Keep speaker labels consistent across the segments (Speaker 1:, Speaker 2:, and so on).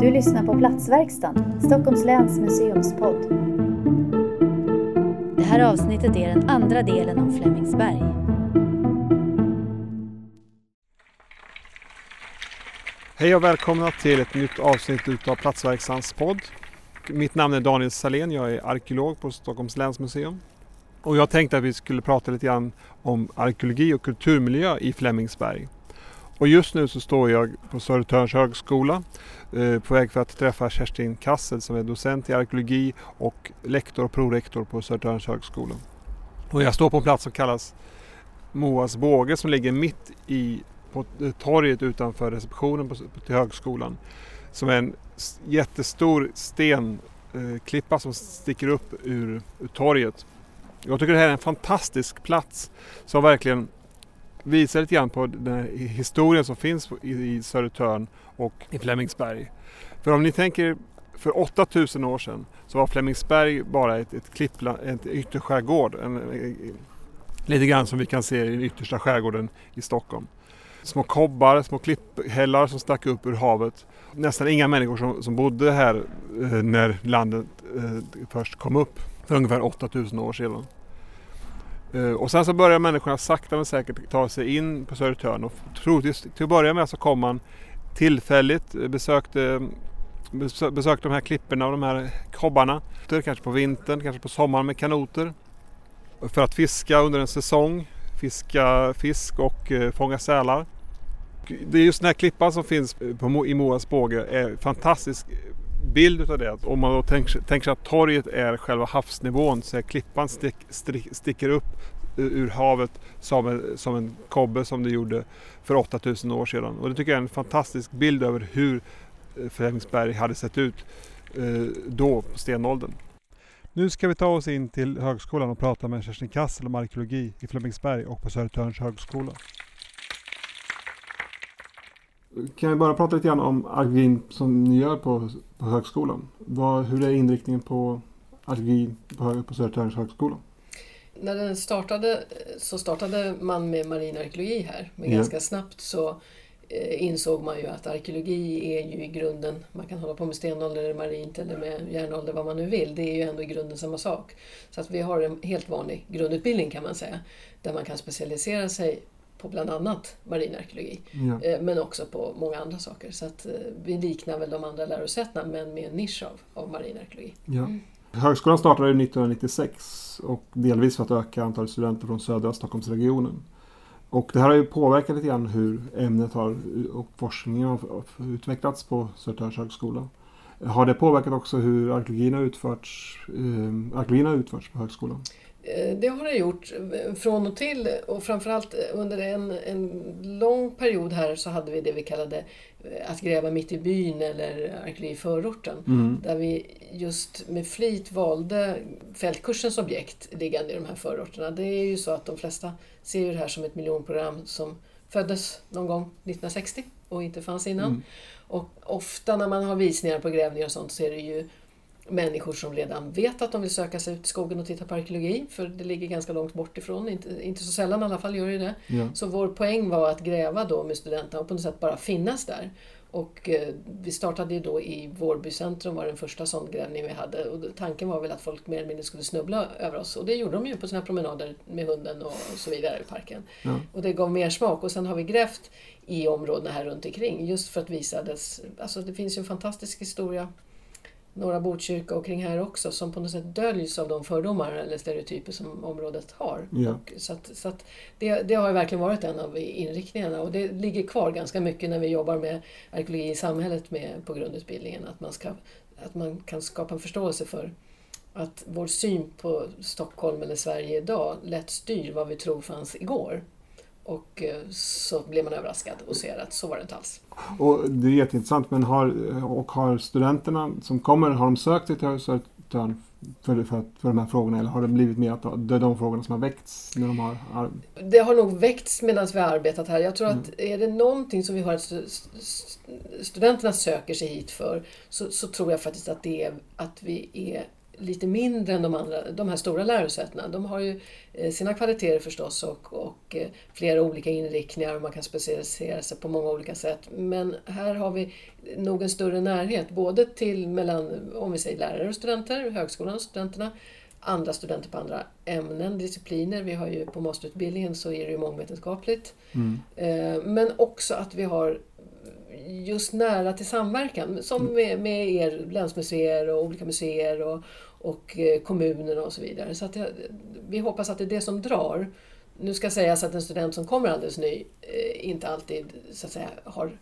Speaker 1: Du lyssnar på Platsverkstan, Stockholms läns museumspodd. Det här avsnittet är den andra delen om Flemingsberg.
Speaker 2: Hej och välkomna till ett nytt avsnitt utav Platsverkstans podd. Mitt namn är Daniel Salén, jag är arkeolog på Stockholms länsmuseum. Och jag tänkte att vi skulle prata lite grann om arkeologi och kulturmiljö i Flemingsberg. Och just nu så står jag på Södertörns högskola eh, på väg för att träffa Kerstin Kassel som är docent i arkeologi och lektor och prorektor på Södertörns högskola. Och jag står på en plats som kallas Moas båge som ligger mitt i på eh, torget utanför receptionen på, till högskolan. Som är en jättestor stenklippa eh, som sticker upp ur, ur torget. Jag tycker det här är en fantastisk plats som verkligen visar lite grann på den historien som finns i, Södertörn och i Flemingsberg. För om ni tänker för 8000 år sedan så var Flemingsberg bara ett, ett, klippla, ett ytterskärgård. En, en, lite grann som vi kan se i den yttersta skärgården i Stockholm. Små kobbar, små klipphällar som stack upp ur havet. Nästan inga människor som, som bodde här eh, när landet eh, först kom upp för ungefär 8000 år sedan. Eh, och sen så börjar människorna sakta men säkert ta sig in på Södertörn och troligtvis till att börja med så kom man tillfälligt, eh, besökte, mm, besökte de här klipporna och de här kobbarna. Kanske på vintern, kanske på sommaren med kanoter. För att fiska under en säsong, fiska fisk och eh, fånga sälar. Det är just den här klippan som finns på, i Moas båge är fantastisk bild utav det. Om man då tänker, tänker sig att torget är själva havsnivån så är klippan stick, stick, sticker upp eh, ur havet som en, som en kobbe som det gjorde för 8000 år sedan. Och det tycker jag är en fantastisk bild över hur eh, Flemingsberg hade sett ut eh, då på stenåldern. Nu ska vi ta oss in till högskolan och prata med Kerstin Kassel om arkeologi i Flemingsberg och på Södertörns högskola. Kan vi bara prata lite grann om arkeologin som ni gör på, på högskolan? Vad, hur är inriktningen på arkeologi på, på Södertörns högskola?
Speaker 3: När den startade så startade man med marinarkeologi här. Men ja. ganska snabbt så eh, insåg man ju att arkeologi är ju i grunden, man kan hålla på med stenålder eller marint eller med järnålder vad man nu vill, det är ju ändå i grunden samma sak. Så att vi har en helt vanlig grundutbildning kan man säga, där man kan specialisera sig på bland annat marinarkeologi. Ja. Eh, men också på många andra saker. Så att eh, vi liknar väl de andra lärosätena men med en nisch av, av marinarkeologi.
Speaker 2: Ja. Mm. Högskolan startade 1996 och delvis för att öka antalet studenter från södra Stockholmsregionen. Och det här har ju påverkat lite grann hur ämnet har och forskningen har utvecklats på Södertörns högskola. Har det påverkat också hur arkeologin har utförts, eh, arkeologin har utförts på högskolan?
Speaker 3: Eh, det har det gjort eh, från och till och framförallt under en, en lång period här så hade vi det vi kallade eh, att gräva mitt i byn eller arkeologi i förorten. Mm. Där vi just med flit valde fältkursens objekt liggande i de här förorterna. Det är ju så att de flesta ser det här som ett miljonprogram som föddes någon gång 1960 och inte fanns innan. Mm. Och ofta när man har visningar på grävningar och sånt så är det ju människor som redan vet att de vill söka sig ut i skogen och titta på arkeologi, för det ligger ganska långt bort ifrån, inte, inte så sällan i alla fall gör det det. Ja. Så vår poäng var att gräva då med studenterna och på något sätt bara finnas där. Och eh, vi startade ju då i Vårby centrum, var den första sån grävning vi hade. Och tanken var väl att folk mer eller mindre skulle snubbla över oss. Och det gjorde de ju på sina promenader med hunden och så vidare i parken. Ja. Och det gav mer smak. Och sen har vi grävt i områdena här runt omkring just för att visa dess... Alltså det finns ju en fantastisk historia Norra Botkyrka och kring här också som på något sätt döljs av de fördomar eller stereotyper som området har. Ja. Och så att, så att det, det, har verkligen varit en av inriktningarna och det ligger kvar ganska mycket när vi jobbar med arkeologi i samhället med, på grundutbildningen. Att man, ska, att man kan skapa en förståelse för att vår syn på Stockholm eller Sverige idag lätt styr vad vi tror fanns igår. Och eh, så blir man överraskad och ser att så var det inte alls.
Speaker 2: Och det är jätteintressant, men har, och har studenterna som kommer, har de sökt sig till Södertörn för, för, för de här frågorna eller har det blivit mer att det är de frågorna som har väckts? När de har
Speaker 3: det har nog väckts medan vi har arbetat här. Jag tror att mm. är det någonting som vi har att studenterna söker sig hit för så, så tror jag faktiskt att det är att vi är lite mindre än de, andra, de här stora lärosätena. De har ju eh, sina kvaliteter förstås och, och eh, flera olika inriktningar och man kan specialisera sig på många olika sätt. Men här har vi nog en större närhet, både till mellan, om vi säger lärare och studenter, högskolan och studenterna, andra studenter på andra ämnen, discipliner. Vi har ju på masterutbildningen så är det ju mångvetenskapligt. Mm. Men också att vi har just nära till samverkan som mm. med, med er länsmuseer och olika museer och, och eh, kommunerna och så vidare. Så att vi hoppas att det är det som drar. Nu ska sägas att en student som kommer alldeles ny eh, inte alltid så att säga, har,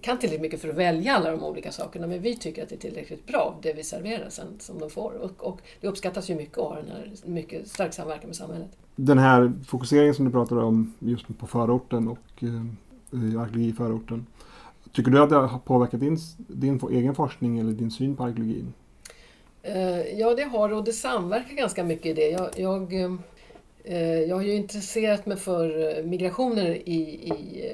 Speaker 3: kan tillräckligt mycket för att välja alla de olika sakerna men vi tycker att det är tillräckligt bra det vi serverar sen som de får. Och, och det uppskattas ju mycket att ha den här mycket stark samverkan med samhället.
Speaker 2: Den här fokuseringen som du pratade om just på förorten och eh, arkeologi i förorten. Tycker du att det har påverkat din, din egen forskning eller din syn på arkeologin?
Speaker 3: Eh, ja, det har och det samverkar ganska mycket i det. Jag, jag, eh, jag har ju intresserat mig för eh, migrationer i, i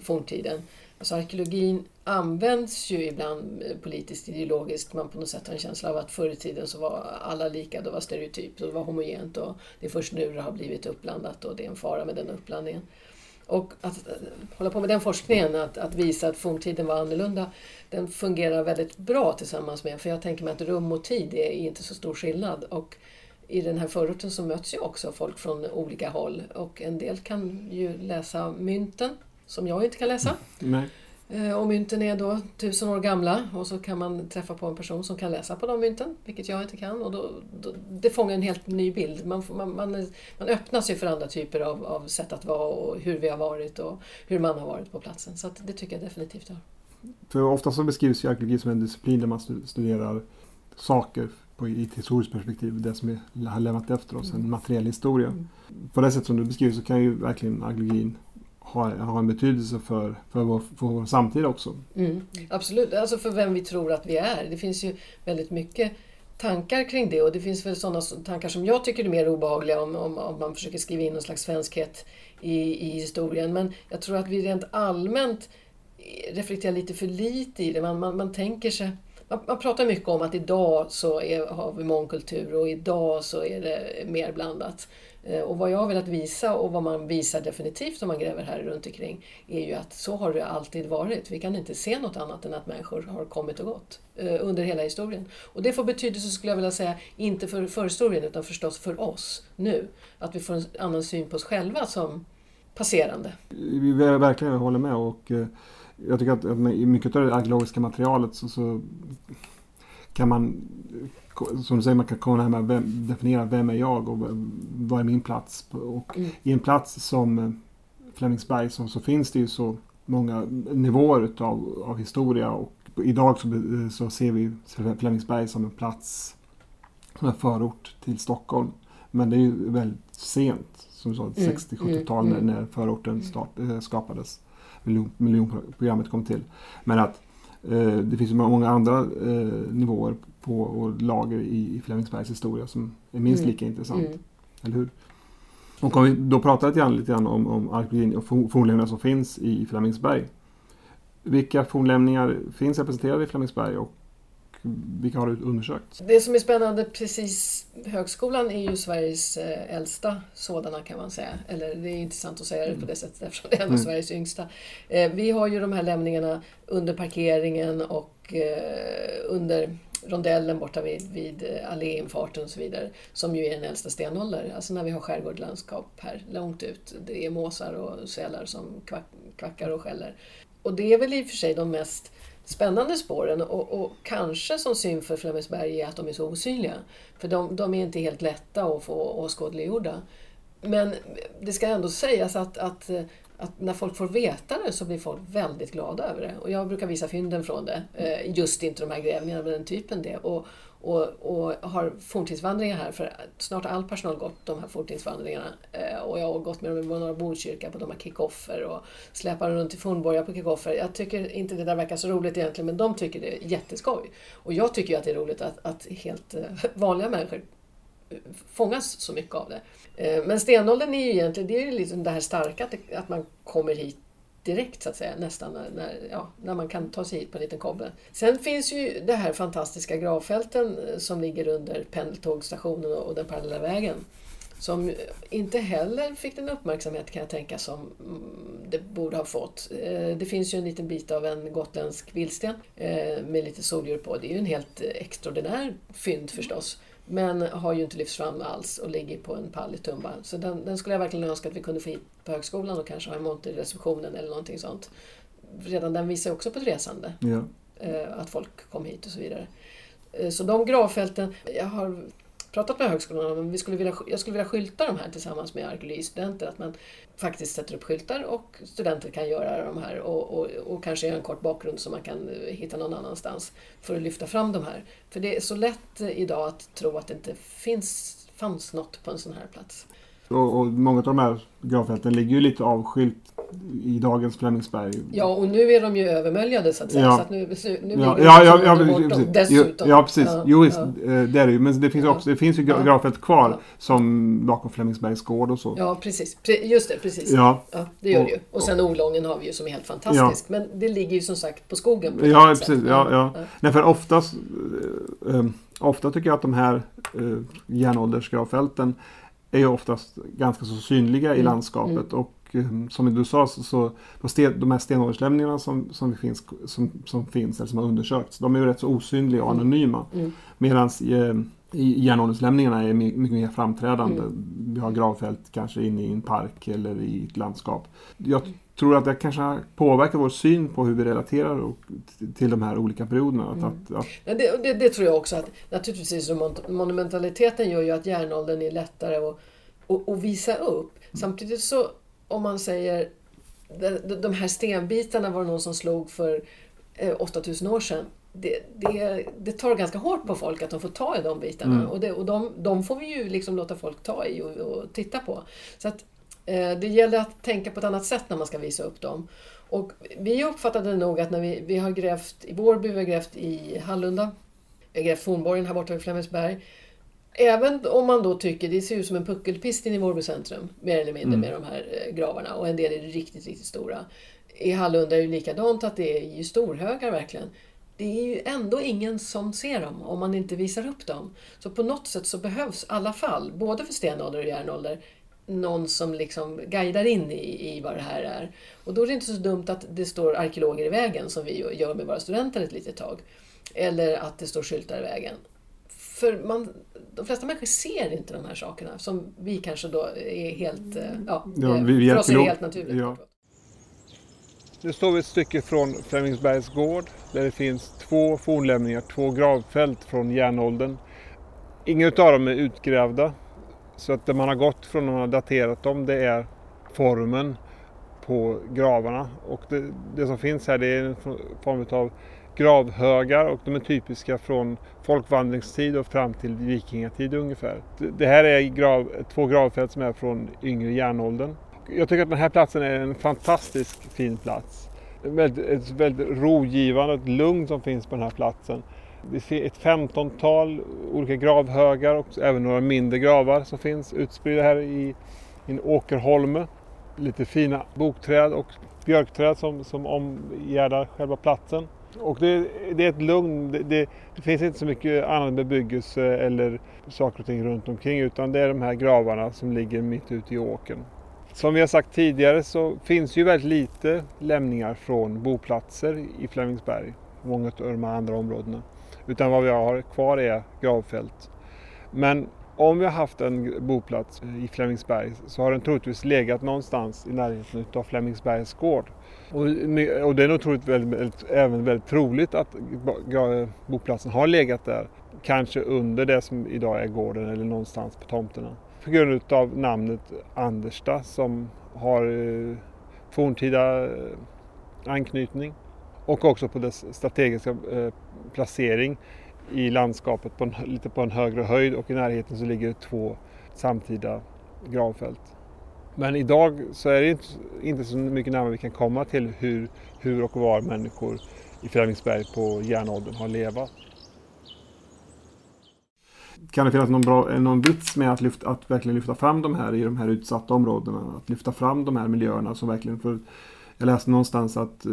Speaker 3: forntiden. Alltså arkeologin används ju ibland politiskt ideologiskt. Man på något sätt har en känsla av att förr i tiden så var alla lika, det var stereotypt och det var homogent och det är först nu det har blivit uppblandat och det är en fara med den uppblandningen. Och att eh, hålla på med den forskningen, att, att visa att forntiden var annorlunda, den fungerar väldigt bra tillsammans med, för jag tänker mig att rum och tid är inte så stor skillnad. Och i den här förorten så möts ju också folk från olika håll och en del kan ju läsa mynten, som jag inte kan läsa.
Speaker 2: Nej.
Speaker 3: Eh, och mynten är då tusen år gamla och så kan man träffa på en person som kan läsa på de mynten, vilket jag inte kan. Och då, då det fångar en helt ny bild. Man, man, man, man öppnas ju för andra typer av, av sätt att vara och hur vi har varit och hur man har varit på platsen. Så det tycker jag definitivt har.
Speaker 2: För ofta så beskrivs ju arkeologi som en disciplin där man studerar saker på, i ett historiskt perspektiv, det som vi har lämnat efter oss, en mm. materiell historia. Mm. På det sätt som du beskriver så kan ju verkligen arkeologin har, har en betydelse för, för, vår, för vår samtid också.
Speaker 3: Mm, absolut, alltså för vem vi tror att vi är. Det finns ju väldigt mycket tankar kring det och det finns väl sådana tankar som jag tycker är mer obehagliga om, om, om man försöker skriva in någon slags svenskhet i, i historien. Men jag tror att vi rent allmänt reflekterar lite för lite i det. Man, man, man tänker sig man, man, pratar mycket om att idag så är, har vi mångkultur och idag så är det mer blandat. Eh, och vad jag har velat visa och vad man visar definitivt om man gräver här runt omkring är ju att så har det alltid varit. Vi kan inte se något annat än att människor har kommit och gått eh, under hela historien. Och det får betydelse, skulle jag vilja säga, inte för förhistorien utan förstås för oss nu. Att vi får en annan syn på oss själva som passerande.
Speaker 2: Vi verkligen håller med och eh, jag tycker att i mycket av det arkeologiska materialet så, så kan man som du säger, man kan komma med vem, definiera vem är jag och vad är min plats. Och mm. i en plats som eh, Flemingsberg så, så, finns det ju så många nivåer utav, av historia och idag så, så ser vi Flemingsberg som en plats som en förort till Stockholm. Men det är ju väldigt sent, som du sa, mm. 60-70-tal mm. när, när förorten start, äh, skapades. Miljon, miljonprogrammet kom till. Men att eh, det finns många andra eh, nivåer på och lager i, i Flemingsbergs historia som är minst mm. lika intressant. Mm. Eller hur? Och om vi då pratar lite grann, lite grann om, om arkeologin och fornlämningar som finns i Flemingsberg. Vilka fornlämningar finns representerade i Flemingsberg och vilka har du undersökt?
Speaker 3: Det som är spännande precis, högskolan är ju Sveriges eh, äldsta sådana kan man säga. Eller det är intressant att säga det på mm. det sättet eftersom det är ändå mm. Sveriges yngsta. Eh, vi har ju de här lämningarna under parkeringen och eh, under rondellen borta vid, vid alléinfarten och så vidare, som ju är en äldsta stenålder. Alltså när vi har skärgårdslandskap här långt ut. Det är måsar och sälar som kvack, kvackar och skäller. Och det är väl i och för sig de mest spännande spåren och, och kanske som syn för Flemingsberg är att de är så osynliga. För de, de är inte helt lätta att få åskådliggjorda. Men det ska ändå sägas att, att eh, att när folk får veta det så blir folk väldigt glada över det. Och jag brukar visa fynden från det. Eh, just inte de här grävningarna, men den typen det. Och, och, och har forntidsvandringar här, för snart har all personal gått de här forntidsvandringarna. Eh, och jag har gått med dem i Norra Botkyrka på de här kickoffer och släpar runt i fornborgar på kickoffer. Jag tycker inte det där verkar så roligt egentligen, men de tycker det är jätteskoj. Och jag tycker att det är roligt att, att helt eh, vanliga människor fångas så mycket av det. Eh, men stenåldern är ju egentligen det, är liksom det här starka, att man kommer hit direkt så att säga, nästan när, när, ja, när man kan ta sig hit på en liten kobbe. Sen finns ju det här fantastiska gravfälten eh, som ligger under pendeltågsstationen och den parallella vägen. Som inte heller fick den uppmärksamhet kan jag tänka som mm, det borde ha fått. Eh, det finns ju en liten bit av en gotländsk vildsten med lite soldjur på. Det är ju en helt extraordinär fynd förstås. Men har ju inte lyfts fram alls och ligger på en pall i Tumba. Så den, den, skulle jag verkligen önska att vi kunde få hit på högskolan och kanske ha en monter i receptionen eller någonting sånt. Redan den visar också på ett resande.
Speaker 2: Ja.
Speaker 3: Eh, att folk kom hit och så vidare. Eh, så de gravfälten, jag har pratat med högskolan om vi skulle vilja, jag skulle vilja skylta de här tillsammans med arkeologistudenter. Att man faktiskt sätter upp skyltar och studenter kan göra de här och, och, och kanske göra en kort bakgrund som man kan hitta någon annanstans för att lyfta fram de här. För det är så lätt eh, idag att tro att det inte finns, fanns något på en sån här plats.
Speaker 2: Och, och många av de här gravfälten ligger ju lite avskilt i dagens Flemingsberg.
Speaker 3: Ja, och nu är de ju övermöljade så att säga.
Speaker 2: Ja.
Speaker 3: Så att nu, nu
Speaker 2: ja, ja,
Speaker 3: de
Speaker 2: ja, ja, precis.
Speaker 3: dessutom.
Speaker 2: Ja, precis.
Speaker 3: Ja,
Speaker 2: jo, visst,
Speaker 3: ja.
Speaker 2: eh, det är det ju. Men det finns,
Speaker 3: Ja.
Speaker 2: också, det finns ju gravfält kvar som bakom Flemingsbergs gård och så.
Speaker 3: Ja, precis. Pre- Just det, precis.
Speaker 2: Ja.
Speaker 3: Det gör
Speaker 2: Och-
Speaker 3: det ju. Och sen Olången har vi ju som är helt fantastisk. Men det ligger ju som sagt på skogen. På
Speaker 2: Ja, precis. Ja, ja. Nej, för oftast, eh, eh, ofta tycker jag att de här eh, järnåldersgravfälten är ju oftast ganska så synliga i
Speaker 3: Mm,
Speaker 2: landskapet. Och som du sa, så, så de, sten, de här stenålderslämningarna som, som, finns, som, som finns, eller som har undersökts, de är ju rätt så osynliga och
Speaker 3: Mm.
Speaker 2: anonyma.
Speaker 3: Mm.
Speaker 2: Medan eh, järnålderslämningarna är my- mycket mer framträdande.
Speaker 3: Mm.
Speaker 2: Vi har gravfält kanske inne i en park eller i ett landskap. Jag tror att det kanske har påverkat vår syn på hur vi relaterar och, till de här olika perioderna.
Speaker 3: Mm.
Speaker 2: att, att,
Speaker 3: Ja, det, det, det tror jag också. att Naturligtvis så mon- monumentaliteten gör ju att järnåldern är lättare att, att, att visa upp. Samtidigt så om man säger de, här stenbitarna var det någon som slog för eh, 8000 år sedan. Det, det, det tar ganska hårt på folk att de får ta i de bitarna.
Speaker 2: Mm.
Speaker 3: Och, det, och de, de får vi ju liksom låta folk ta i och, och titta på. Så att, eh, det gäller att tänka på ett annat sätt när man ska visa upp dem. Och vi uppfattade nog att när vi, vi har grävt i Vårby, vi har grävt i Hallunda, vi har grävt Fornborgen här borta vid Flemingsberg. Även om man då tycker det ser ut som en puckelpist in i Vårby centrum, mer eller mindre
Speaker 2: Mm.
Speaker 3: med de här eh, gravarna och en del är riktigt, riktigt stora. I Hallunda är det likadant att det är ju storhögar verkligen. Det är ju ändå ingen som ser dem om man inte visar upp dem. Så på något sätt så behövs i alla fall, både för stenålder och järnålder, någon som liksom guidar in i, i vad det här är. Och då är det inte så dumt att det står arkeologer i vägen som vi ju gör med våra studenter ett litet tag. Eller att det står skyltar i vägen. För man, de flesta människor ser inte de här sakerna som vi kanske då är helt, eh, ja,
Speaker 2: Ja,
Speaker 3: eh,
Speaker 2: vi- vi
Speaker 3: för oss är det helt naturligt.
Speaker 2: ja. Nu står vi ett stycke från Flemingsbergs gård där det finns två fornlämningar, två gravfält från järnåldern. Inga utav dem är utgrävda. Så att det man har gått från när man har daterat dem det är formen på gravarna. Och det, det som finns här det är en form av gravhögar och de är typiska från folkvandringstid och fram till vikingatid ungefär. Det, här är grav, två gravfält som är från yngre järnåldern. Jag tycker att den här platsen är en fantastiskt fin plats. Ett väldigt, ett väldigt rogivande, ett lugn som finns på den här platsen. Det ser ett femtontal olika gravhögar och även några mindre gravar som finns utspridda här i, i en åkerholme. Lite fina bokträd och björkträd som, som omgärdar själva platsen. Och det, det är ett lugn. Det, det, det finns inte så mycket annan bebyggelse eller saker och ting runt omkring utan det är de här gravarna som ligger mitt ute i åkern. Som vi har sagt tidigare så finns ju väldigt lite lämningar från boplatser i Flemingsberg. och Många av de andra områdena. Utan vad vi har kvar är gravfält. Men om vi har haft en boplats eh, i Flemingsberg så har den troligtvis legat någonstans i närheten av Flemingsbergs gård. Och, och det är nog troligt väldigt, väldigt, även väldigt troligt att boplatsen har legat där. Kanske under det som idag är gården eller någonstans på tomterna. På grund av namnet Andersta som har eh, forntida eh, anknytning. Och också på dess strategiska eh, placering i landskapet på en, lite på en högre höjd och i närheten så ligger det två samtida gravfält. Men idag så är det inte, inte så mycket närmare vi kan komma till hur, hur och var människor i Flemingsberg på järnåldern har levat. Kan det finnas någon, bra, någon vits med att, lyfta, att verkligen lyfta fram de här i de här utsatta områdena? Att lyfta fram de här miljöerna som verkligen för jag läste någonstans att eh,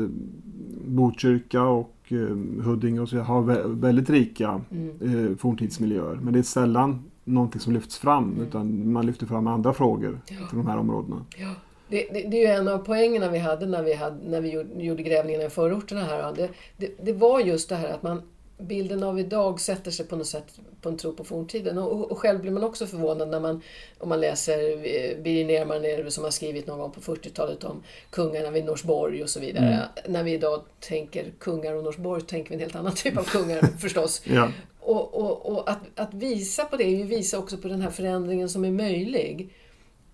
Speaker 2: Botkyrka och eh, Huddinge och så har vä- väldigt rika
Speaker 3: Mm.
Speaker 2: eh, forntidsmiljöer. Men det är sällan någonting som lyfts fram
Speaker 3: Mm.
Speaker 2: utan man lyfter fram andra frågor
Speaker 3: Ja.
Speaker 2: till de här områdena.
Speaker 3: Ja, det, det, det är ju en av poängerna vi hade när vi, hade, när vi gjorde, gjorde grävningarna i förorterna här. det, det var just det här att man bilden av idag sätter sig på något sätt på en tro på forntiden. Och, och själv blir man också förvånad när man, om man läser eh, Birger Nerman som har skrivit någon gång på 40-talet om kungarna vid Norsborg och så vidare. När vi idag tänker kungar och Norsborg tänker vi en helt annan typ av kungar förstås.
Speaker 2: Ja,
Speaker 3: Och, och, och att, att visa på det är ju visa också på den här förändringen som är möjlig.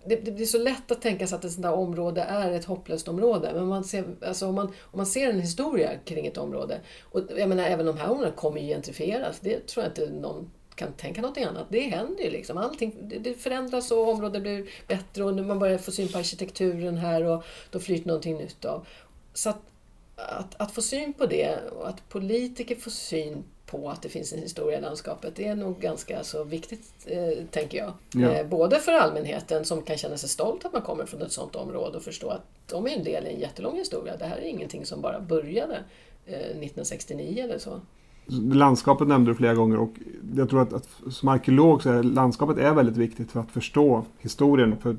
Speaker 3: Det, det blir så lätt att tänka sig att ett sånt där område är ett hopplöst område. Men man ser, alltså om, man, om man ser en historia kring ett område, och jag menar även de här områdena kommer ju gentrifieras, det tror jag inte någon kan tänka något annat. Det händer ju liksom. Allting, det, det förändras och området blir bättre och man börjar få syn på arkitekturen här och då flyter någonting nytt av. Så att, att, att få syn på det och att politiker får syn på att det finns en historia i landskapet, det är nog ganska så viktigt, eh, tänker jag.
Speaker 2: Ja.
Speaker 3: Eh, både för allmänheten som kan känna sig stolt att man kommer från ett sådant område och förstå att de är en del i en jättelång historia. Det här är ingenting som bara började eh, 1969 eller så.
Speaker 2: landskapet nämnde du flera gånger och jag tror att, att som arkeolog så är landskapet är väldigt viktigt för att förstå historien. För att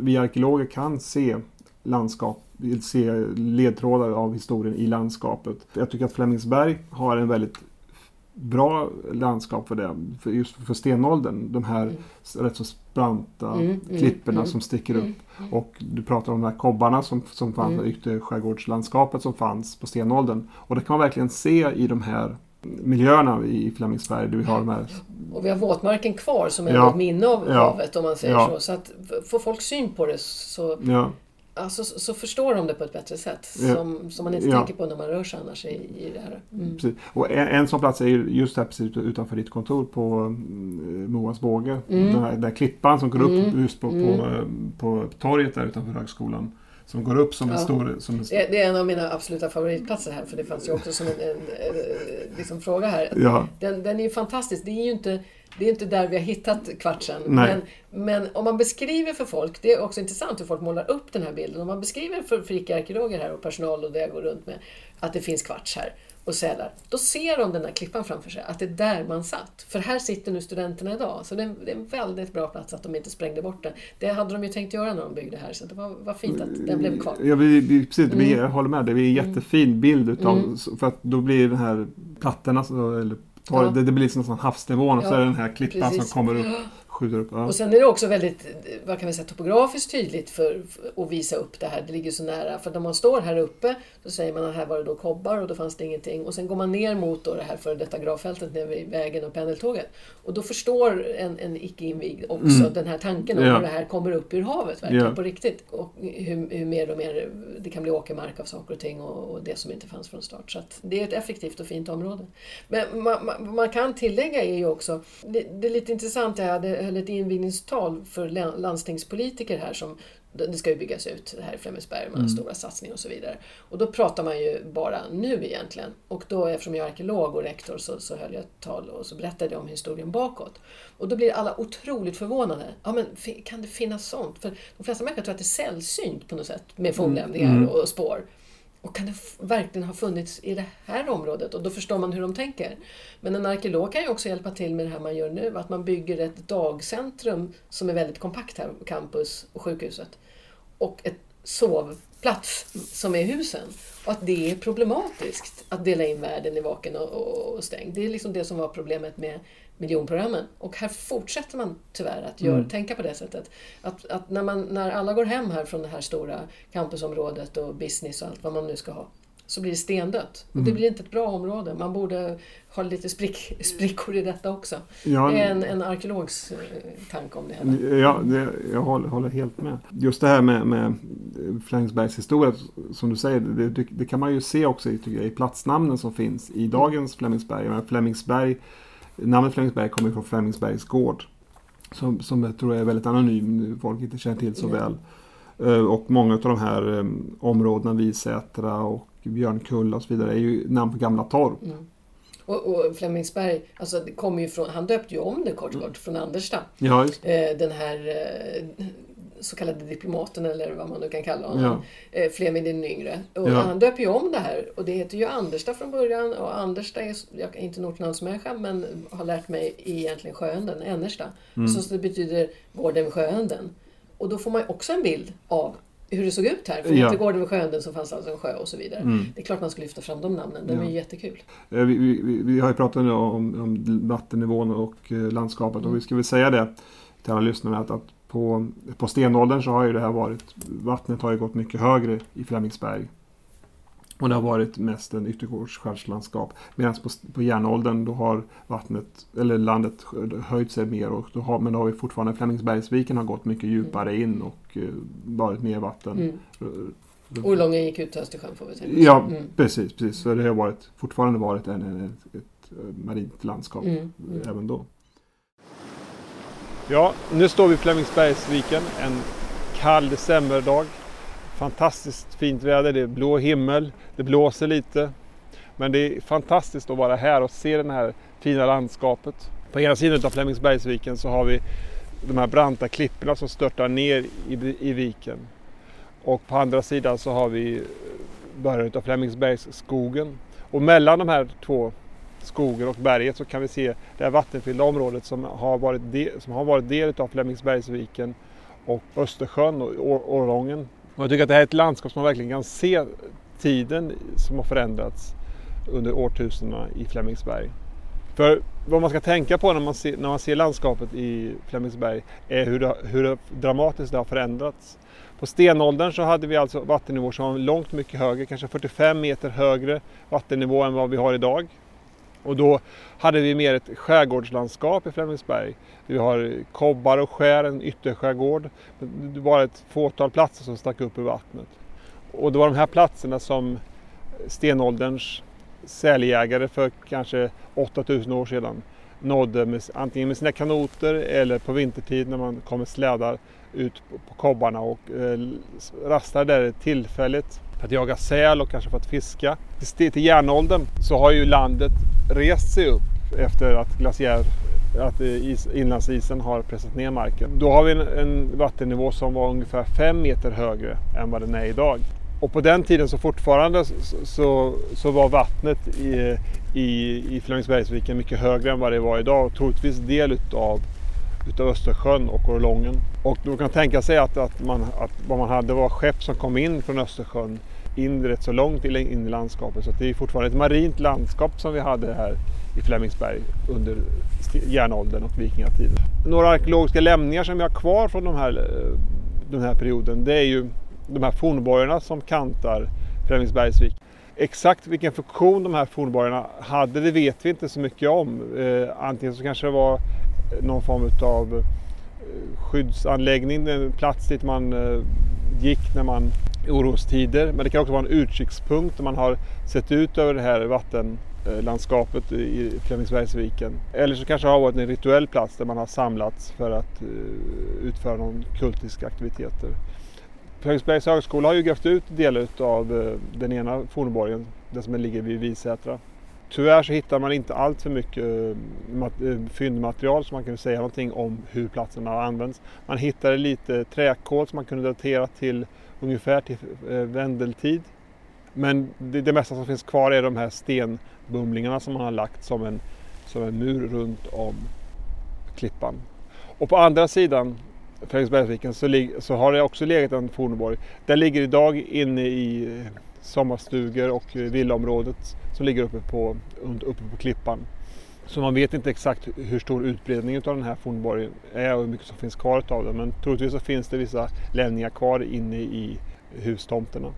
Speaker 2: vi arkeologer kan se landskap, se ledtrådar av historien i landskapet. Jag tycker att Flemingsberg har en väldigt bra landskap för det, för just för stenåldern. De här
Speaker 3: Mm.
Speaker 2: rätt så branta
Speaker 3: Mm, mm,
Speaker 2: klipporna
Speaker 3: mm,
Speaker 2: som sticker upp.
Speaker 3: Mm, mm.
Speaker 2: Och du pratar om de här kobbarna som, som fanns,
Speaker 3: Mm.
Speaker 2: ytterskärgårdslandskapet som fanns på stenåldern. Och det kan man verkligen se i de här miljöerna i Flemingsberg. Där vi har de här,
Speaker 3: Och vi har våtmarken kvar som är
Speaker 2: Ja.
Speaker 3: ett minne av
Speaker 2: Ja.
Speaker 3: havet om man säger
Speaker 2: Ja.
Speaker 3: så. Så att får folk syn på det så,
Speaker 2: ja,
Speaker 3: alltså, så så förstår de det på ett bättre sätt. Som, som man inte
Speaker 2: Ja.
Speaker 3: tänker på när man rör sig annars i, i det här. Mm.
Speaker 2: precis. Och en, en sån plats är ju just här precis utanför ditt kontor på mm, Moas båge.
Speaker 3: Mm.
Speaker 2: Den, här, den här klippan som går upp
Speaker 3: Mm.
Speaker 2: just på, på,
Speaker 3: Mm.
Speaker 2: på torget där utanför högskolan. Som går upp som en
Speaker 3: Ja.
Speaker 2: stor... Som en,
Speaker 3: Det, det är en av mina absoluta favoritplatser här för det fanns ju också som en, en, en liksom fråga här.
Speaker 2: ja,
Speaker 3: Den, den är ju fantastisk. Det är ju inte, det är inte där vi har hittat kvartsen. Men, men om man beskriver för folk, det är också intressant hur folk målar upp den här bilden. Om man beskriver för, icke-arkeologer här och personal och det jag går runt med att det finns kvarts här och sälar. Då ser de den här klippan framför sig, att det är där man satt. För här sitter nu studenterna idag. Så det är, en- det är en väldigt bra plats att de inte sprängde bort den. Det hade de ju tänkt göra när de byggde här, så det var, var fint att den blev kvar.
Speaker 2: Ja, vi, vi, precis, vi,
Speaker 3: Mm.
Speaker 2: jag håller med. Det är en jättefin bild utav,
Speaker 3: Mm.
Speaker 2: för att då blir den här plattorna, så- eller torg,
Speaker 3: Ja.
Speaker 2: det, det blir liksom havsnivån och så
Speaker 3: Ja,
Speaker 2: är det den här klippan
Speaker 3: precis.
Speaker 2: som kommer upp, skjuter upp. Ja.
Speaker 3: Och sen är det också väldigt, vad kan vi säga, topografiskt tydligt för, för att visa upp det här. Det ligger så nära. För när man står här uppe så säger man att här var det då kobbar och då fanns det ingenting. Och sen går man ner mot då det här före detta gravfältet nere vid vägen och pendeltåget. Och då förstår en, en icke-invigd också
Speaker 2: Mm.
Speaker 3: den här tanken om
Speaker 2: Ja.
Speaker 3: hur det här kommer upp ur havet verkligen
Speaker 2: Ja.
Speaker 3: på riktigt. Och hur, hur mer och mer det kan bli åkermark av saker och ting och, och det som inte fanns från start. Så det är ett effektivt och fint område. Men man, man, man kan tillägga är ju också, det, det är lite intressant, jag hade, höll ett invigningstal för lan- landstingspolitiker här som det ska ju byggas ut det här i Flemingsberg med
Speaker 2: Mm.
Speaker 3: stora satsningar och så vidare. Och då pratar man ju bara nu egentligen. Och då eftersom jag är arkeolog och rektor så, så höll jag ett tal och så berättade jag om historien bakåt. Och då blir alla otroligt förvånade. Ja men kan det finnas sånt? För de flesta människor tror att det är sällsynt på något sätt med fornlämningar
Speaker 2: Mm.
Speaker 3: och spår. Och kan det verkligen ha funnits i det här området? Och då förstår man hur de tänker. Men en arkeolog kan ju också hjälpa till med det här man gör nu, att man bygger ett dagcentrum som är väldigt kompakt här på campus och sjukhuset. Och ett sovplats som är husen. Och att det är problematiskt att dela in världen i vaken och, och, och stängd. Det är liksom det som var problemet med miljonprogrammen. Och här fortsätter man tyvärr att gör,
Speaker 2: Mm.
Speaker 3: tänka på det sättet. Att, att när, man, när alla går hem här från det här stora campusområdet och business och allt vad man nu ska ha, så blir det stendött. Och det
Speaker 2: Mm.
Speaker 3: blir inte ett bra område. Man borde ha lite sprick, sprickor i detta också.
Speaker 2: Ja,
Speaker 3: Det är en, en arkeologs eh, tanke om det hela.
Speaker 2: Ja, det, jag håller, håller helt med. Just det här med, med Flemingsbergs historia, som du säger, det, det, kan man ju se också i, jag, i platsnamnen som finns i dagens Flemingsberg. Flemingsberg namnet Flemingsberg kommer från Flemingsbergs gård. Som, som jag tror är väldigt anonym, folk inte känner till så
Speaker 3: Nej.
Speaker 2: väl. Eh, Och många av de här eh, områdena, Visätra och Björnkulla och så vidare, är ju namn på gamla torp.
Speaker 3: Mm. Och, och Flemingsberg, alltså det kommer ju från, han döpte ju om det kort kort från Andersta.
Speaker 2: Ja,
Speaker 3: Eh, den här så kallade diplomaten eller vad man nu kan kalla honom,
Speaker 2: Ja.
Speaker 3: eh, Fleming den yngre. Och
Speaker 2: Ja.
Speaker 3: han döper ju om det här och det heter ju Andersta från början och Andersta är, jag är inte en ortnamnsmänniska men har lärt mig egentligen Sjöönden, Ennersta.
Speaker 2: Mm.
Speaker 3: Så det betyder gården vid Sjöönden. Och då får man ju också en bild av hur det såg ut här. För
Speaker 2: Ja.
Speaker 3: till gården vid Sjöönden så fanns alltså en sjö och så vidare.
Speaker 2: Mm.
Speaker 3: Det är klart man ska lyfta fram de namnen, de
Speaker 2: Ja.
Speaker 3: är ju jättekul.
Speaker 2: Eh, Vi, vi, vi- har ju pratat nu om, om vattennivån och eh, landskapet och vi ska väl säga det till alla lyssnare att, att på, på stenåldern så har ju det här varit, vattnet har ju gått mycket högre i Flemingsberg. Och det har varit mest en yttergårdsskärtslandskap. Medan på, på järnåldern då har vattnet, eller landet höjt sig mer. Och då har, men då har vi fortfarande Flemingsbergsviken har gått mycket djupare in och eh, varit mer vatten.
Speaker 3: Mm.
Speaker 2: Eh,
Speaker 3: Orlången gick ut till Östersjön får vi säga.
Speaker 2: Ja,
Speaker 3: Mm.
Speaker 2: precis, precis. Så det har varit, fortfarande varit en, ett, ett marint landskap
Speaker 3: Mm, mm.
Speaker 2: även då. Ja, nu står vi i Flemingsbergsviken en kall decemberdag. Fantastiskt fint väder, det är blå himmel, det blåser lite. Men det är fantastiskt att vara här och se det här fina landskapet. På ena sidan av Flemingsbergsviken så har vi de här branta klipporna som störtar ner i, i viken. Och på andra sidan så har vi början av Flemingsbergsskogen. Och mellan de här två skogen och berget så kan vi se det här vattenfyllda området som har varit, de, som har varit del av Flemingsbergsviken och Östersjön och Årången. Årlången. Och jag tycker att det här är ett landskap som man verkligen kan se tiden som har förändrats under årtusendena i Flemingsberg. För vad man ska tänka på när man ser, när man ser landskapet i Flemingsberg är hur, det, hur det dramatiskt det har förändrats. På stenåldern så hade vi alltså vattennivåer som var långt mycket högre, kanske 45 meter högre vattennivå än vad vi har idag. Och då hade vi mer ett skärgårdslandskap i Flemingsberg. Vi har kobbar och skär, en ytterskärgård. Det var ett fåtal platser som stack upp ur vattnet. Och det var de här platserna som stenålderns säljägare för kanske 8000 år sedan nådde med, antingen med sina kanoter eller på vintertid när man kom med slädar ut på, kobbarna och eh, rastade där tillfälligt för att jaga säl och kanske för att fiska. Till, till järnåldern så har ju landet rest sig upp efter att glaciär att eh, is, inlandsisen har pressat ner marken. Då har vi en, en vattennivå som var ungefär 5 meter högre än vad den är idag. Och på den tiden så fortfarande så, så, så var vattnet i, i, i Flemingsbergsviken mycket högre än vad det var idag och troligtvis del utav, utav Östersjön och Orlongen. Och då kan man tänka sig att, att, man, att vad man hade var skepp som kom in från Östersjön in rätt så långt in i landskapet. Så det är fortfarande ett marint landskap som vi hade här i Flemingsberg under järnåldern och vikingatiden. Några arkeologiska lämningar som vi har kvar från de här, eh, den här perioden det är ju de här fornborgarna som kantar Flemingsbergsvik. Exakt vilken funktion de här fornborgarna hade det vet vi inte så mycket om. Eh, antingen så kanske det var eh, någon form av skyddsanläggning, en plats dit man gick när man orostider. Men det kan också vara en utkikspunkt där man har sett ut över det här vattenlandskapet i Flemingsbergsviken. Eller så kanske det har varit en rituell plats där man har samlats för att eh, utföra någon kultiska aktiviteter. Flemingsbergs högskola har ju grävt ut delar av eh, den ena fornborgen, den som ligger vid Visätra. Tyvärr så hittar man inte allt för mycket eh, fyndmaterial som man kunde säga någonting om hur platsen har använts. Man hittade lite träkol som man kunde datera till ungefär till eh, vändeltid. Men det, det mesta som finns kvar är de här stenbumlingarna som man har lagt som en, som en mur runt om klippan. Och på andra sidan Fredriksbergsviken så, så har det också legat en fornborg. Den ligger idag inne i eh, sommarstugor och eh, villaområdet som ligger uppe på, uppe på klippan. Så man vet inte exakt hur stor utbredningen av den här fornborgen är och hur mycket som finns kvar av den. Men troligtvis så finns det vissa lämningar kvar inne i hustomterna.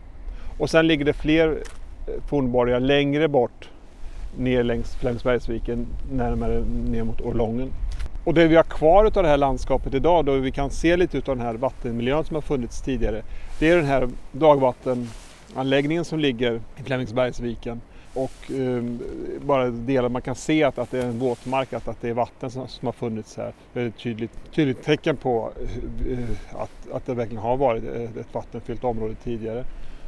Speaker 2: Och sen ligger det fler eh, fornborgar längre bort ner längs Flemingsbergsviken närmare ner mot Orlongen. Och det vi har kvar av det här landskapet idag då vi kan se lite av den här vattenmiljön som har funnits tidigare. Det är den här dagvattenanläggningen som ligger i Flemingsbergsviken. Och um, bara delar man kan se att, att det är en våtmark, att, att det är vatten som, som har funnits här. Det är ett tydligt, tydligt tecken på uh, att, att det verkligen har varit ett, ett vattenfyllt område tidigare.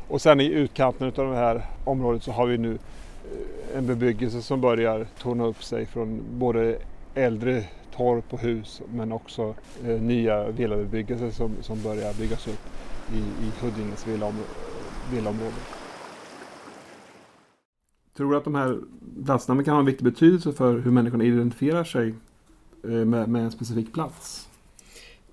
Speaker 2: Och sen i utkanten av det här området så har vi nu eh, en bebyggelse som börjar torna upp sig från både äldre torp och hus men också eh, nya villabebyggelser som, som börjar byggas upp i, i Huddinges villaområde. Tror du att de här platserna kan ha en viktig betydelse för hur människorna identifierar sig eh, med, med en specifik plats?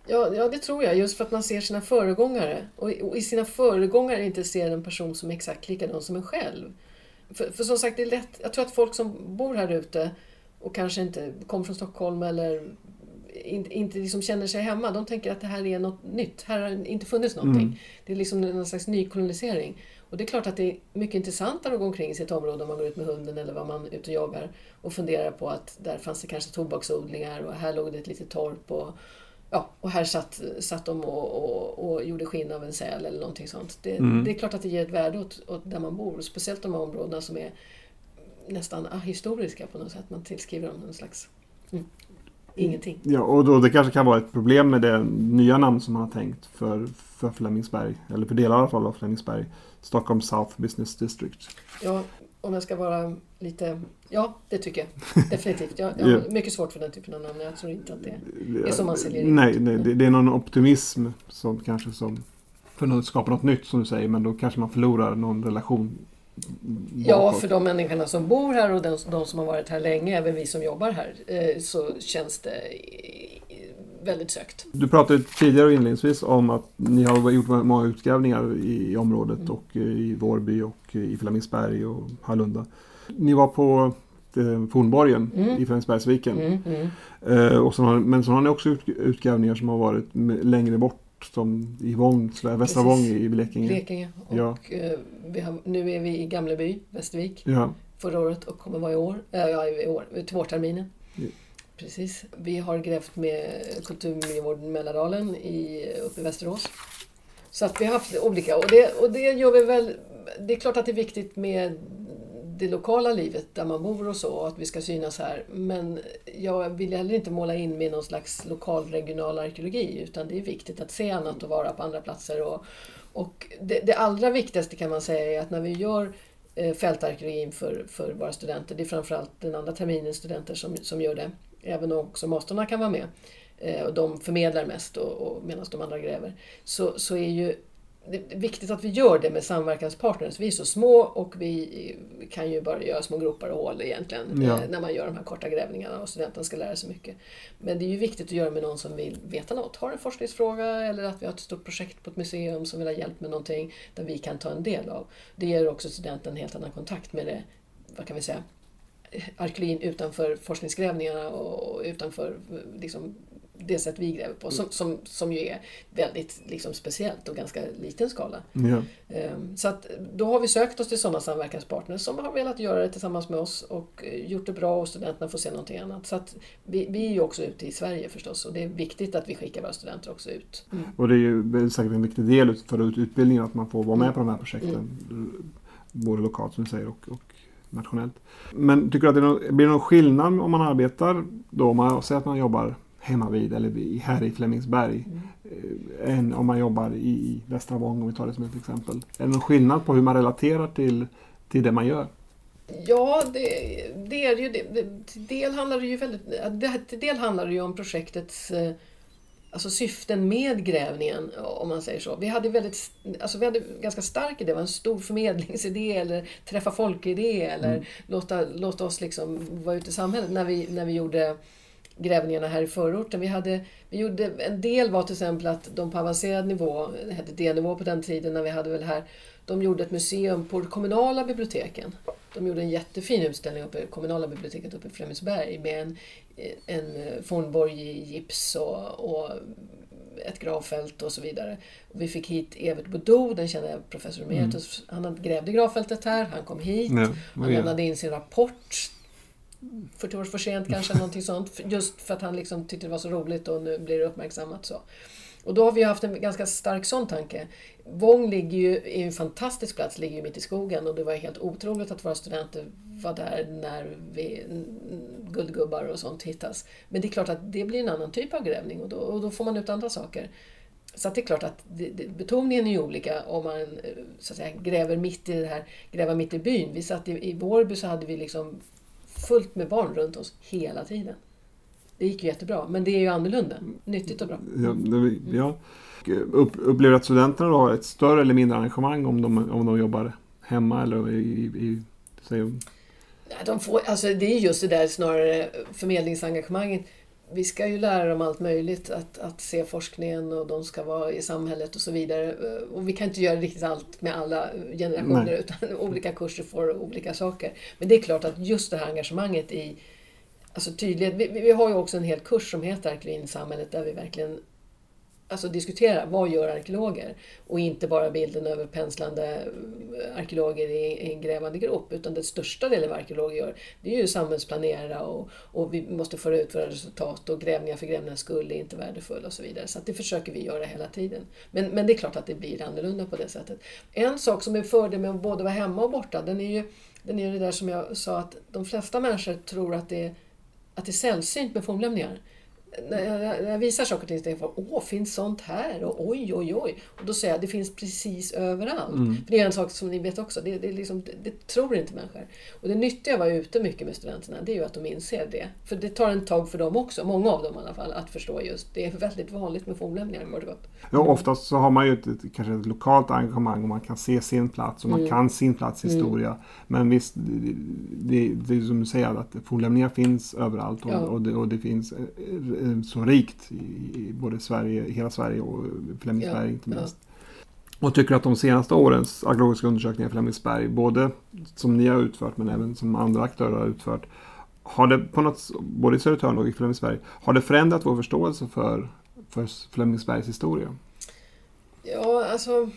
Speaker 3: Ja, ja, det tror jag. Just för att man ser sina föregångare. Och, och i sina föregångare inte ser en person som är exakt likadan som en själv. För, för som sagt, det är lätt. Jag tror att folk som bor här ute och kanske inte kommer från Stockholm eller inte, inte liksom känner sig hemma. De tänker att det här är något nytt. Här har inte funnits någonting. Mm. Det är liksom en slags nykolonisering. Och det är klart att det är mycket intressantare att gå omkring i sitt område om man går ut med hunden eller vad man är ute och jagar och funderar på att där fanns det kanske tobaksodlingar och här låg det ett litet torp och, ja, och här satt, satt de och, och, och gjorde skinn av en säl eller någonting sånt. Det, mm. det är klart att det ger ett värde åt, åt där man bor, speciellt de här områdena som är nästan historiska på något sätt. Man tillskriver dem en slags mm, ingenting.
Speaker 2: Ja, och då, det kanske kan vara ett problem med det nya namn som man har tänkt för, för Flemingsberg, eller för delar i alla fall av Flemingsberg. Stockholm South Business District.
Speaker 3: Ja, om jag ska vara lite... Ja, det tycker jag. Definitivt. Jag, jag har mycket svårt för den typen av namn. Jag tror inte att det är som man säljer
Speaker 2: in. Nej, nej det, det, är någon optimism som kanske som för att skapa något nytt som du säger. Men då kanske man förlorar någon relation
Speaker 3: Ja, för de människorna som bor här och de, de, som har varit här länge, även vi som jobbar här, eh, så känns det väldigt sökt.
Speaker 2: Du pratade tidigare inledningsvis om att ni har gjort många utgrävningar i området mm. och i Vårby och i Flemingsberg och Hallunda. Ni var på eh, Fornborgen mm. i Flemingsbergsviken. Mm, mm. Eh, och så har, men så har ni också utgrävningar som har varit längre bort som i Vång, Västra Vång i Blekinge.
Speaker 3: Blekinge. Och ja. Eh, har, nu är vi i Gamleby, Västervik. Ja. Förra året och kommer vara i år, äh, ja, i år till vårterminen. Ja. Precis. Vi har grävt med Kulturmiljövården Mälardalen i, uppe i Västerås. Så att vi har haft olika och det, och det gör vi väl. Det är klart att det är viktigt med det lokala livet där man bor och så, och att vi ska synas här. Men jag vill heller inte måla in mig i någon slags lokal regional arkeologi utan det är viktigt att se annat och vara på andra platser. Och, och det, det allra viktigaste kan man säga är att när vi gör eh, fältarkeologin för, för våra studenter, det är framförallt den andra terminens studenter som, som gör det, även om också masterna kan vara med, eh, och de förmedlar mest och, och medan de andra gräver, så, så är ju det är viktigt att vi gör det med samverkanspartners. Vi är så små och vi kan ju bara göra små gropar och hål egentligen ja. Eh, när man gör de här korta grävningarna och studenten ska lära sig mycket. Men det är ju viktigt att göra med någon som vill veta något, har en forskningsfråga eller att vi har ett stort projekt på ett museum som vill ha hjälp med någonting där vi kan ta en del av. Det ger också studenten en helt annan kontakt med det, vad kan vi säga, arkeologin utanför forskningsgrävningarna och utanför liksom, det sätt vi gräver på, som, som, som ju är väldigt liksom, speciellt och ganska liten skala. Ja. Ehm, så att, då har vi sökt oss till sådana samverkanspartners som har velat göra det tillsammans med oss och eh, gjort det bra och studenterna får se någonting annat. Så att vi, vi är ju också ute i Sverige förstås och det är viktigt att vi skickar våra studenter också ut.
Speaker 2: Mm. Och det är ju säkert en viktig del för utbildningen att man får vara med mm. på de här projekten. Mm. Både lokalt som du säger och, och nationellt. Men tycker du att det blir någon skillnad om man arbetar då, om man säger att man jobbar hemma vid eller här i Flemingsberg mm. Eh, än om man jobbar i Västra Vång om vi tar det som ett exempel. Är det någon skillnad på hur man relaterar till, till det man gör?
Speaker 3: Ja, det, det är ju det. Till del handlar det ju väldigt, till del handlar det ju om projektets eh, alltså syften med grävningen, om man säger så. Vi hade, väldigt, alltså vi hade ganska stark idé, det var en stor förmedlingsidé eller träffa folk-idé eller mm. låta, låta oss liksom vara ute i samhället när vi, när vi gjorde grävningarna här i förorten. Vi, hade, vi gjorde, en del var till exempel att de på avancerad nivå, det hette D-nivå på den tiden när vi hade väl här, de gjorde ett museum på kommunala biblioteken. De gjorde en jättefin utställning uppe i kommunala biblioteket uppe i Flemingsberg med en, en fornborg i gips och, och ett gravfält och så vidare. Och vi fick hit Evert Boudou, den kände professor emeritus. Mm. Han grävde gravfältet här, han kom hit. Ja, han lämnade in sin rapport 40 år för sent kanske, någonting sånt. Just för att han liksom tyckte det var så roligt och nu blir det uppmärksammat så. Och då har vi haft en ganska stark sån tanke. Vång ligger ju, i en fantastisk plats, ligger ju mitt i skogen och det var helt otroligt att våra studenter var där när vi, guldgubbar och sånt hittas. Men det är klart att det blir en annan typ av grävning och då, och då får man ut andra saker. Så det är klart att det, det, betoningen är ju olika om man eh, så att säga, gräver mitt i det här, gräva mitt i byn. Vi satt i, i Vårby så hade vi liksom fullt med barn runt oss hela tiden. det gick ju jättebra. Men det är ju annorlunda. Nyttigt och bra.
Speaker 2: Ja, det, ja. Upp, upplever att studenterna då har ett större eller mindre engagemang om de, om de jobbar hemma eller i, i, i säg,
Speaker 3: de får, alltså det är just det där snarare förmedlingsengagemanget. Vi ska ju lära dem allt möjligt, att, att se forskningen och de ska vara i samhället och så vidare. Och vi kan inte göra riktigt allt med alla generationer Nej. utan olika kurser får olika saker. Men det är klart att just det här engagemanget i alltså tydlighet. Vi, vi har ju också en hel kurs som heter Arkeologin i samhället där vi verkligen alltså diskutera vad gör arkeologer? Och inte bara bilden över penslande eh, arkeologer i, en grävande grop utan det största delen av arkeologer gör det är ju samhällsplanera och, och vi måste föra ut våra resultat och grävningar för grävningens skull är inte värdefulla och så vidare. Så det försöker vi göra hela tiden. Men, men det är klart att det blir annorlunda på det sättet. En sak som är fördel med att både vara hemma och borta den är ju den är det där som jag sa att de flesta människor tror att det är, att det är sällsynt med fornlämningar när jag, när jag visar saker tänker folk åh, finns sånt här? Och oj, oj, oj. Och då säger jag det finns precis överallt. Mm. För det är en sak som ni vet också, det, det, liksom, det, det tror inte människor. Och det nyttiga vara ute mycket med studenterna, det är ju att de inser det. För det tar en tag för dem också, många av dem i alla fall, att förstå just det. är väldigt vanligt med fornlämningar kort och gott.
Speaker 2: Ja, oftast så har man ju ett, kanske ett lokalt engagemang och man kan se sin plats och man mm. kan sin plats mm. historia. Mm. Men visst, det, det, det är som du säger, att fornlämningar finns överallt och, ja. och, det, och det finns Eh, så rikt i, i både Sverige, hela Sverige och Flemingsberg ja, inte minst. Ja. Och tycker att de senaste årens arkeologiska undersökningar i Flemingsberg, både som ni har utfört men även som andra aktörer har utfört, har det på något, både i Södertörn och i Flemingsberg, har det förändrat vår förståelse för, för Flemingsbergs historia?
Speaker 3: Ja, alltså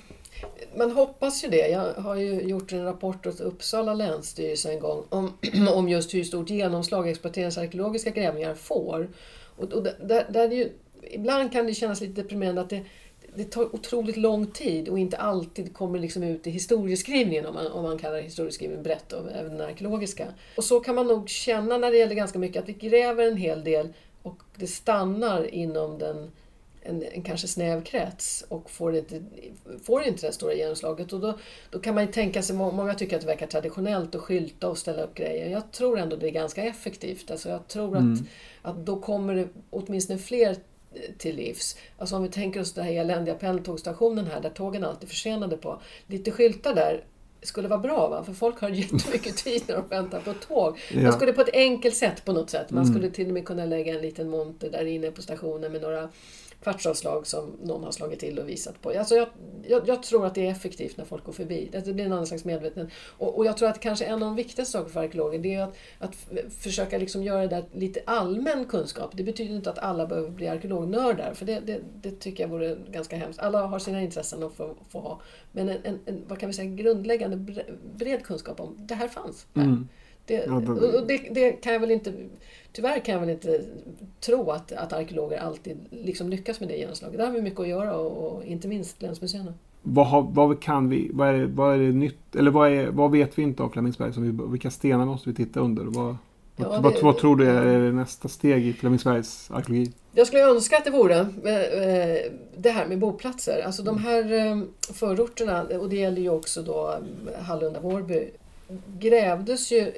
Speaker 3: man hoppas ju det. Jag har ju gjort en rapport åt Uppsala länsstyrelse en gång om, om just hur stort genomslag exploateringsarkeologiska grävningar får. Och, och där, där ju, ibland kan det kännas lite deprimerande att det, det tar otroligt lång tid och inte alltid kommer liksom ut i historieskrivningen om man, om man kallar historieskrivningen brett, och även den arkeologiska. Och så kan man nog känna när det gäller ganska mycket, att vi gräver en hel del och det stannar inom den en, en kanske snäv krets och får inte, får inte det stora genomslaget. Och då, då kan man ju tänka sig, många tycker att det verkar traditionellt att skylta och ställa upp grejer. Jag tror ändå det är ganska effektivt. Alltså jag tror mm. att, att då kommer det åtminstone fler till livs. Alltså om vi tänker oss den här eländiga pendeltågstationen här där tågen alltid försenade på. Lite skyltar där skulle vara bra, va? för folk har jättemycket tid när de väntar på tåg. Ja. Man skulle på ett enkelt sätt på något sätt, man mm. skulle till och med kunna lägga en liten monter där inne på stationen med några kvartsavslag som någon har slagit till och visat på. Alltså jag, jag, jag, tror att det är effektivt när folk går förbi. Det blir en annan slags medvetenhet. Och, och jag tror att kanske en av de viktigaste sakerna för arkeologer det är att, att försöka liksom göra det där lite allmän kunskap. Det betyder inte att alla behöver bli arkeolognördar, för det, det, det tycker jag vore ganska hemskt. Alla har sina intressen att få, få ha. Men en, en, en, vad kan vi säga, grundläggande bred kunskap om det här fanns. Här. Mm. Det, ja, det, det, kan jag väl inte tyvärr kan jag väl inte tro att, att arkeologer alltid liksom lyckas med det genomslaget. Där har vi mycket att göra och, och inte minst länsmuseerna.
Speaker 2: Vad, har, vad kan vi, vad är, vad är det nytt, eller vad, är, vad vet vi inte om Flemingsberg? Som vi, vilka stenar måste vi titta under? Vad, ja, vad, det, vad, tror du är nästa steg i Flemingsbergs arkeologi?
Speaker 3: Jag skulle önska att det vore eh, det här med boplatser. Alltså de här eh, förorterna, och det gäller ju också då Hallunda-Vårby, grävdes ju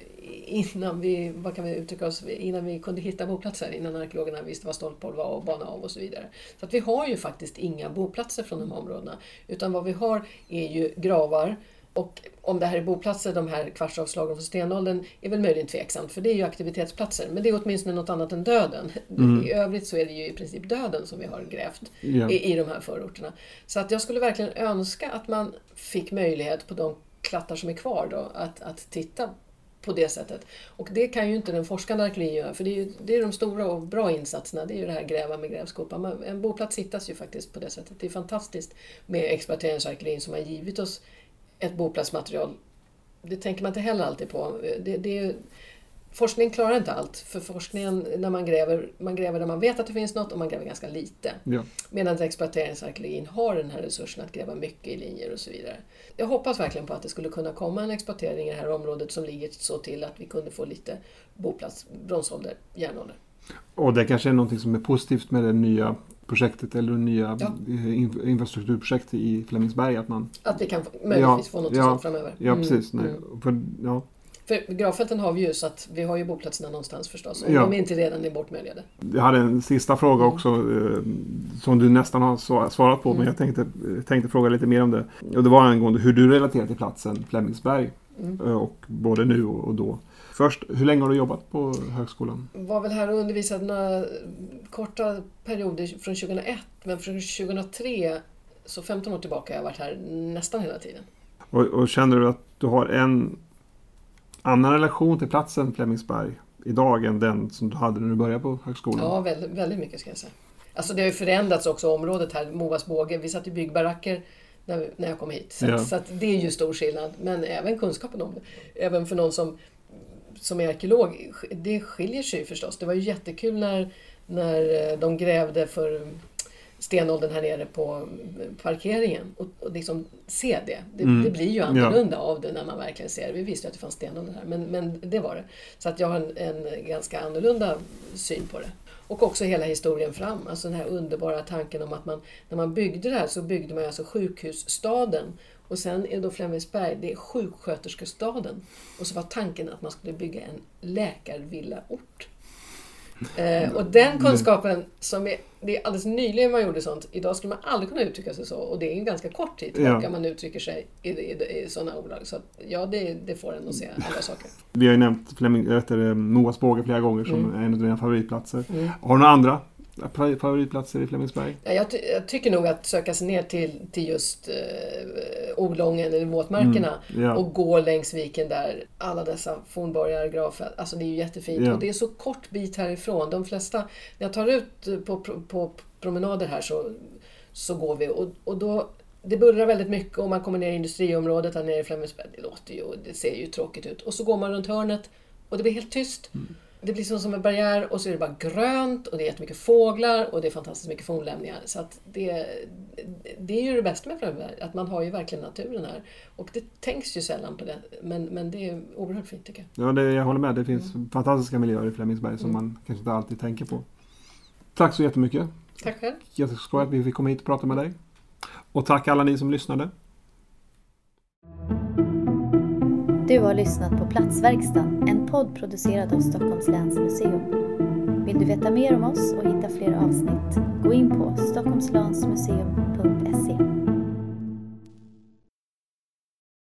Speaker 3: innan vi, vad kan vi uttrycka oss, innan vi kunde hitta boplatser, innan arkeologerna visste vad stolpborr var och bana av och så vidare. Så att vi har ju faktiskt inga boplatser från de här områdena. Utan vad vi har är ju gravar och om det här är boplatser, de här kvartsavslagen från stenåldern, är väl möjligen tveksamt för det är ju aktivitetsplatser. Men det är åtminstone något annat än döden. Mm. I övrigt så är det ju i princip döden som vi har grävt ja. i, i de här förorterna. Så att jag skulle verkligen önska att man fick möjlighet på de klattar som är kvar då, att, att titta på det sättet. Och det kan ju inte den forskande arkeologin göra, för det är, ju, det är de stora och bra insatserna. Det är ju det här gräva med grävskopa. En boplats hittas ju faktiskt på det sättet. Det är fantastiskt med exploateringsarkeologin som har givit oss ett boplatsmaterial. Det tänker man inte heller alltid på. Det, det är, forskning klarar inte allt. För forskningen, när man gräver, man gräver där man vet att det finns något och man gräver ganska lite. Ja. Medan exploateringsarkeologin har den här resursen att gräva mycket i linjer och så vidare. Jag hoppas verkligen på att det skulle kunna komma en exploatering i det här området som ligger så till att vi kunde få lite boplats, bronsålder, järnålder.
Speaker 2: Och det kanske är något som är positivt med det nya projektet eller det nya ja. infrastrukturprojektet i Flemingsberg. Att, man,
Speaker 3: att vi kan möjligtvis ja, få något ja, sånt framöver.
Speaker 2: Ja, precis. Mm. Nej, för, ja.
Speaker 3: För gravfälten har vi ju så att vi har ju boplatserna någonstans förstås. Om
Speaker 2: Ja.
Speaker 3: de inte redan är bortmöjligade.
Speaker 2: Jag hade en sista fråga
Speaker 3: Mm.
Speaker 2: också eh, som du nästan har sva- svarat på men
Speaker 3: Mm.
Speaker 2: jag tänkte, tänkte fråga lite mer om det. Och det var angående hur du relaterar till platsen Flemingsberg
Speaker 3: Mm.
Speaker 2: eh, och både nu och och då. Först, hur länge har du jobbat på högskolan?
Speaker 3: Var väl här och undervisade några korta perioder från 2001 men från 2003, så 15 år tillbaka, har jag varit här nästan hela tiden.
Speaker 2: Och, och känner du att du har en annan relation till platsen Flemingsberg idag än den som du hade när du började på högskolan?
Speaker 3: Ja, väldigt, väldigt mycket ska jag säga. Alltså det har ju förändrats också området här, Movas båge. Vi satt i byggbaracker när, när jag kom hit. Så,
Speaker 2: Ja.
Speaker 3: att, så att det är ju stor skillnad. Men även kunskapen om det. Även för någon som, som är arkeolog, det skiljer sig ju förstås. Det var ju jättekul när, när de grävde för stenåldern här nere på parkeringen och, och liksom se det. Det,
Speaker 2: Mm.
Speaker 3: det blir ju annorlunda av det när man verkligen ser det. Vi visste ju att det fanns stenålder här, men, men det var det. Så att jag har en, en ganska annorlunda syn på det. Och också hela historien fram, alltså den här underbara tanken om att man, när man byggde det här så byggde man alltså sjukhusstaden. Och sen är då Flemingsberg, det är sjuksköterskestaden. Och så var tanken att man skulle bygga en läkarvillaort. Eh, och den kunskapen, som är, det är alldeles nyligen man gjorde sånt, idag skulle man aldrig kunna uttrycka sig så. Och det är en ganska kort tid tillbaka
Speaker 2: Ja.
Speaker 3: man uttrycker sig i, i, i sådana ordalag. Så att, ja, det, det får en att se andra saker.
Speaker 2: Vi har ju nämnt äh, heter det, Moas båge flera gånger som
Speaker 3: Mm.
Speaker 2: en av dina favoritplatser.
Speaker 3: Mm.
Speaker 2: Har du några andra favoritplatser i Flemingsberg?
Speaker 3: Ja, Jag, ty- jag tycker nog att söka sig ner till, till just eh, Olången eller våtmarkerna
Speaker 2: Mm, ja.
Speaker 3: och gå längs viken där. Alla dessa fornborgar, gravfält. Alltså det är ju jättefint.
Speaker 2: Ja.
Speaker 3: Och det är så kort bit härifrån. De flesta, när jag tar ut på, på, på promenader här så, så går vi och, och då det bullrar väldigt mycket och man kommer ner i industriområdet här nere i Flemingsberg. Det låter ju och det ser ju tråkigt ut. Och så går man runt hörnet och det blir helt tyst.
Speaker 2: Mm.
Speaker 3: Det blir som, som en barriär och så är det bara grönt och det är jättemycket fåglar och det är fantastiskt mycket fornlämningar. Så att det, det är ju det bästa med Flemingsberg, att man har ju verkligen naturen här. Och det tänks ju sällan på det, men, men det är oerhört fint tycker jag.
Speaker 2: Ja, det, jag håller med. Det finns
Speaker 3: Mm.
Speaker 2: fantastiska miljöer i Flemingsberg som man kanske inte alltid tänker på. Tack så jättemycket.
Speaker 3: Tack själv.
Speaker 2: Jätteskoj att vi fick komma hit och prata med dig. Och tack alla ni som lyssnade.
Speaker 1: Du har lyssnat på Platsverkstan, en podd producerad av Stockholms läns museum. Vill du veta mer om oss och hitta fler avsnitt? Gå in på stockholmslansmuseum.se